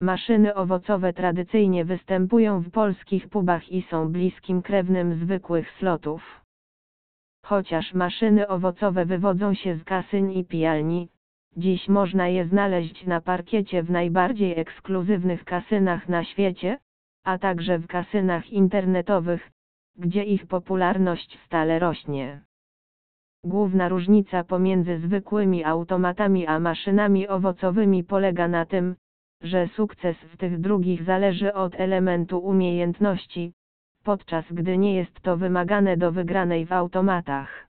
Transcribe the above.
Maszyny owocowe tradycyjnie występują w polskich pubach i są bliskim krewnym zwykłych slotów. Chociaż maszyny owocowe wywodzą się z kasyń i pijalni, dziś można je znaleźć na parkiecie w najbardziej ekskluzywnych kasynach na świecie, a także w kasynach internetowych, gdzie ich popularność stale rośnie. Główna różnica pomiędzy zwykłymi automatami a maszynami owocowymi polega na tym, że sukces w tych drugich zależy od elementu umiejętności, podczas gdy nie jest to wymagane do wygranej w automatach.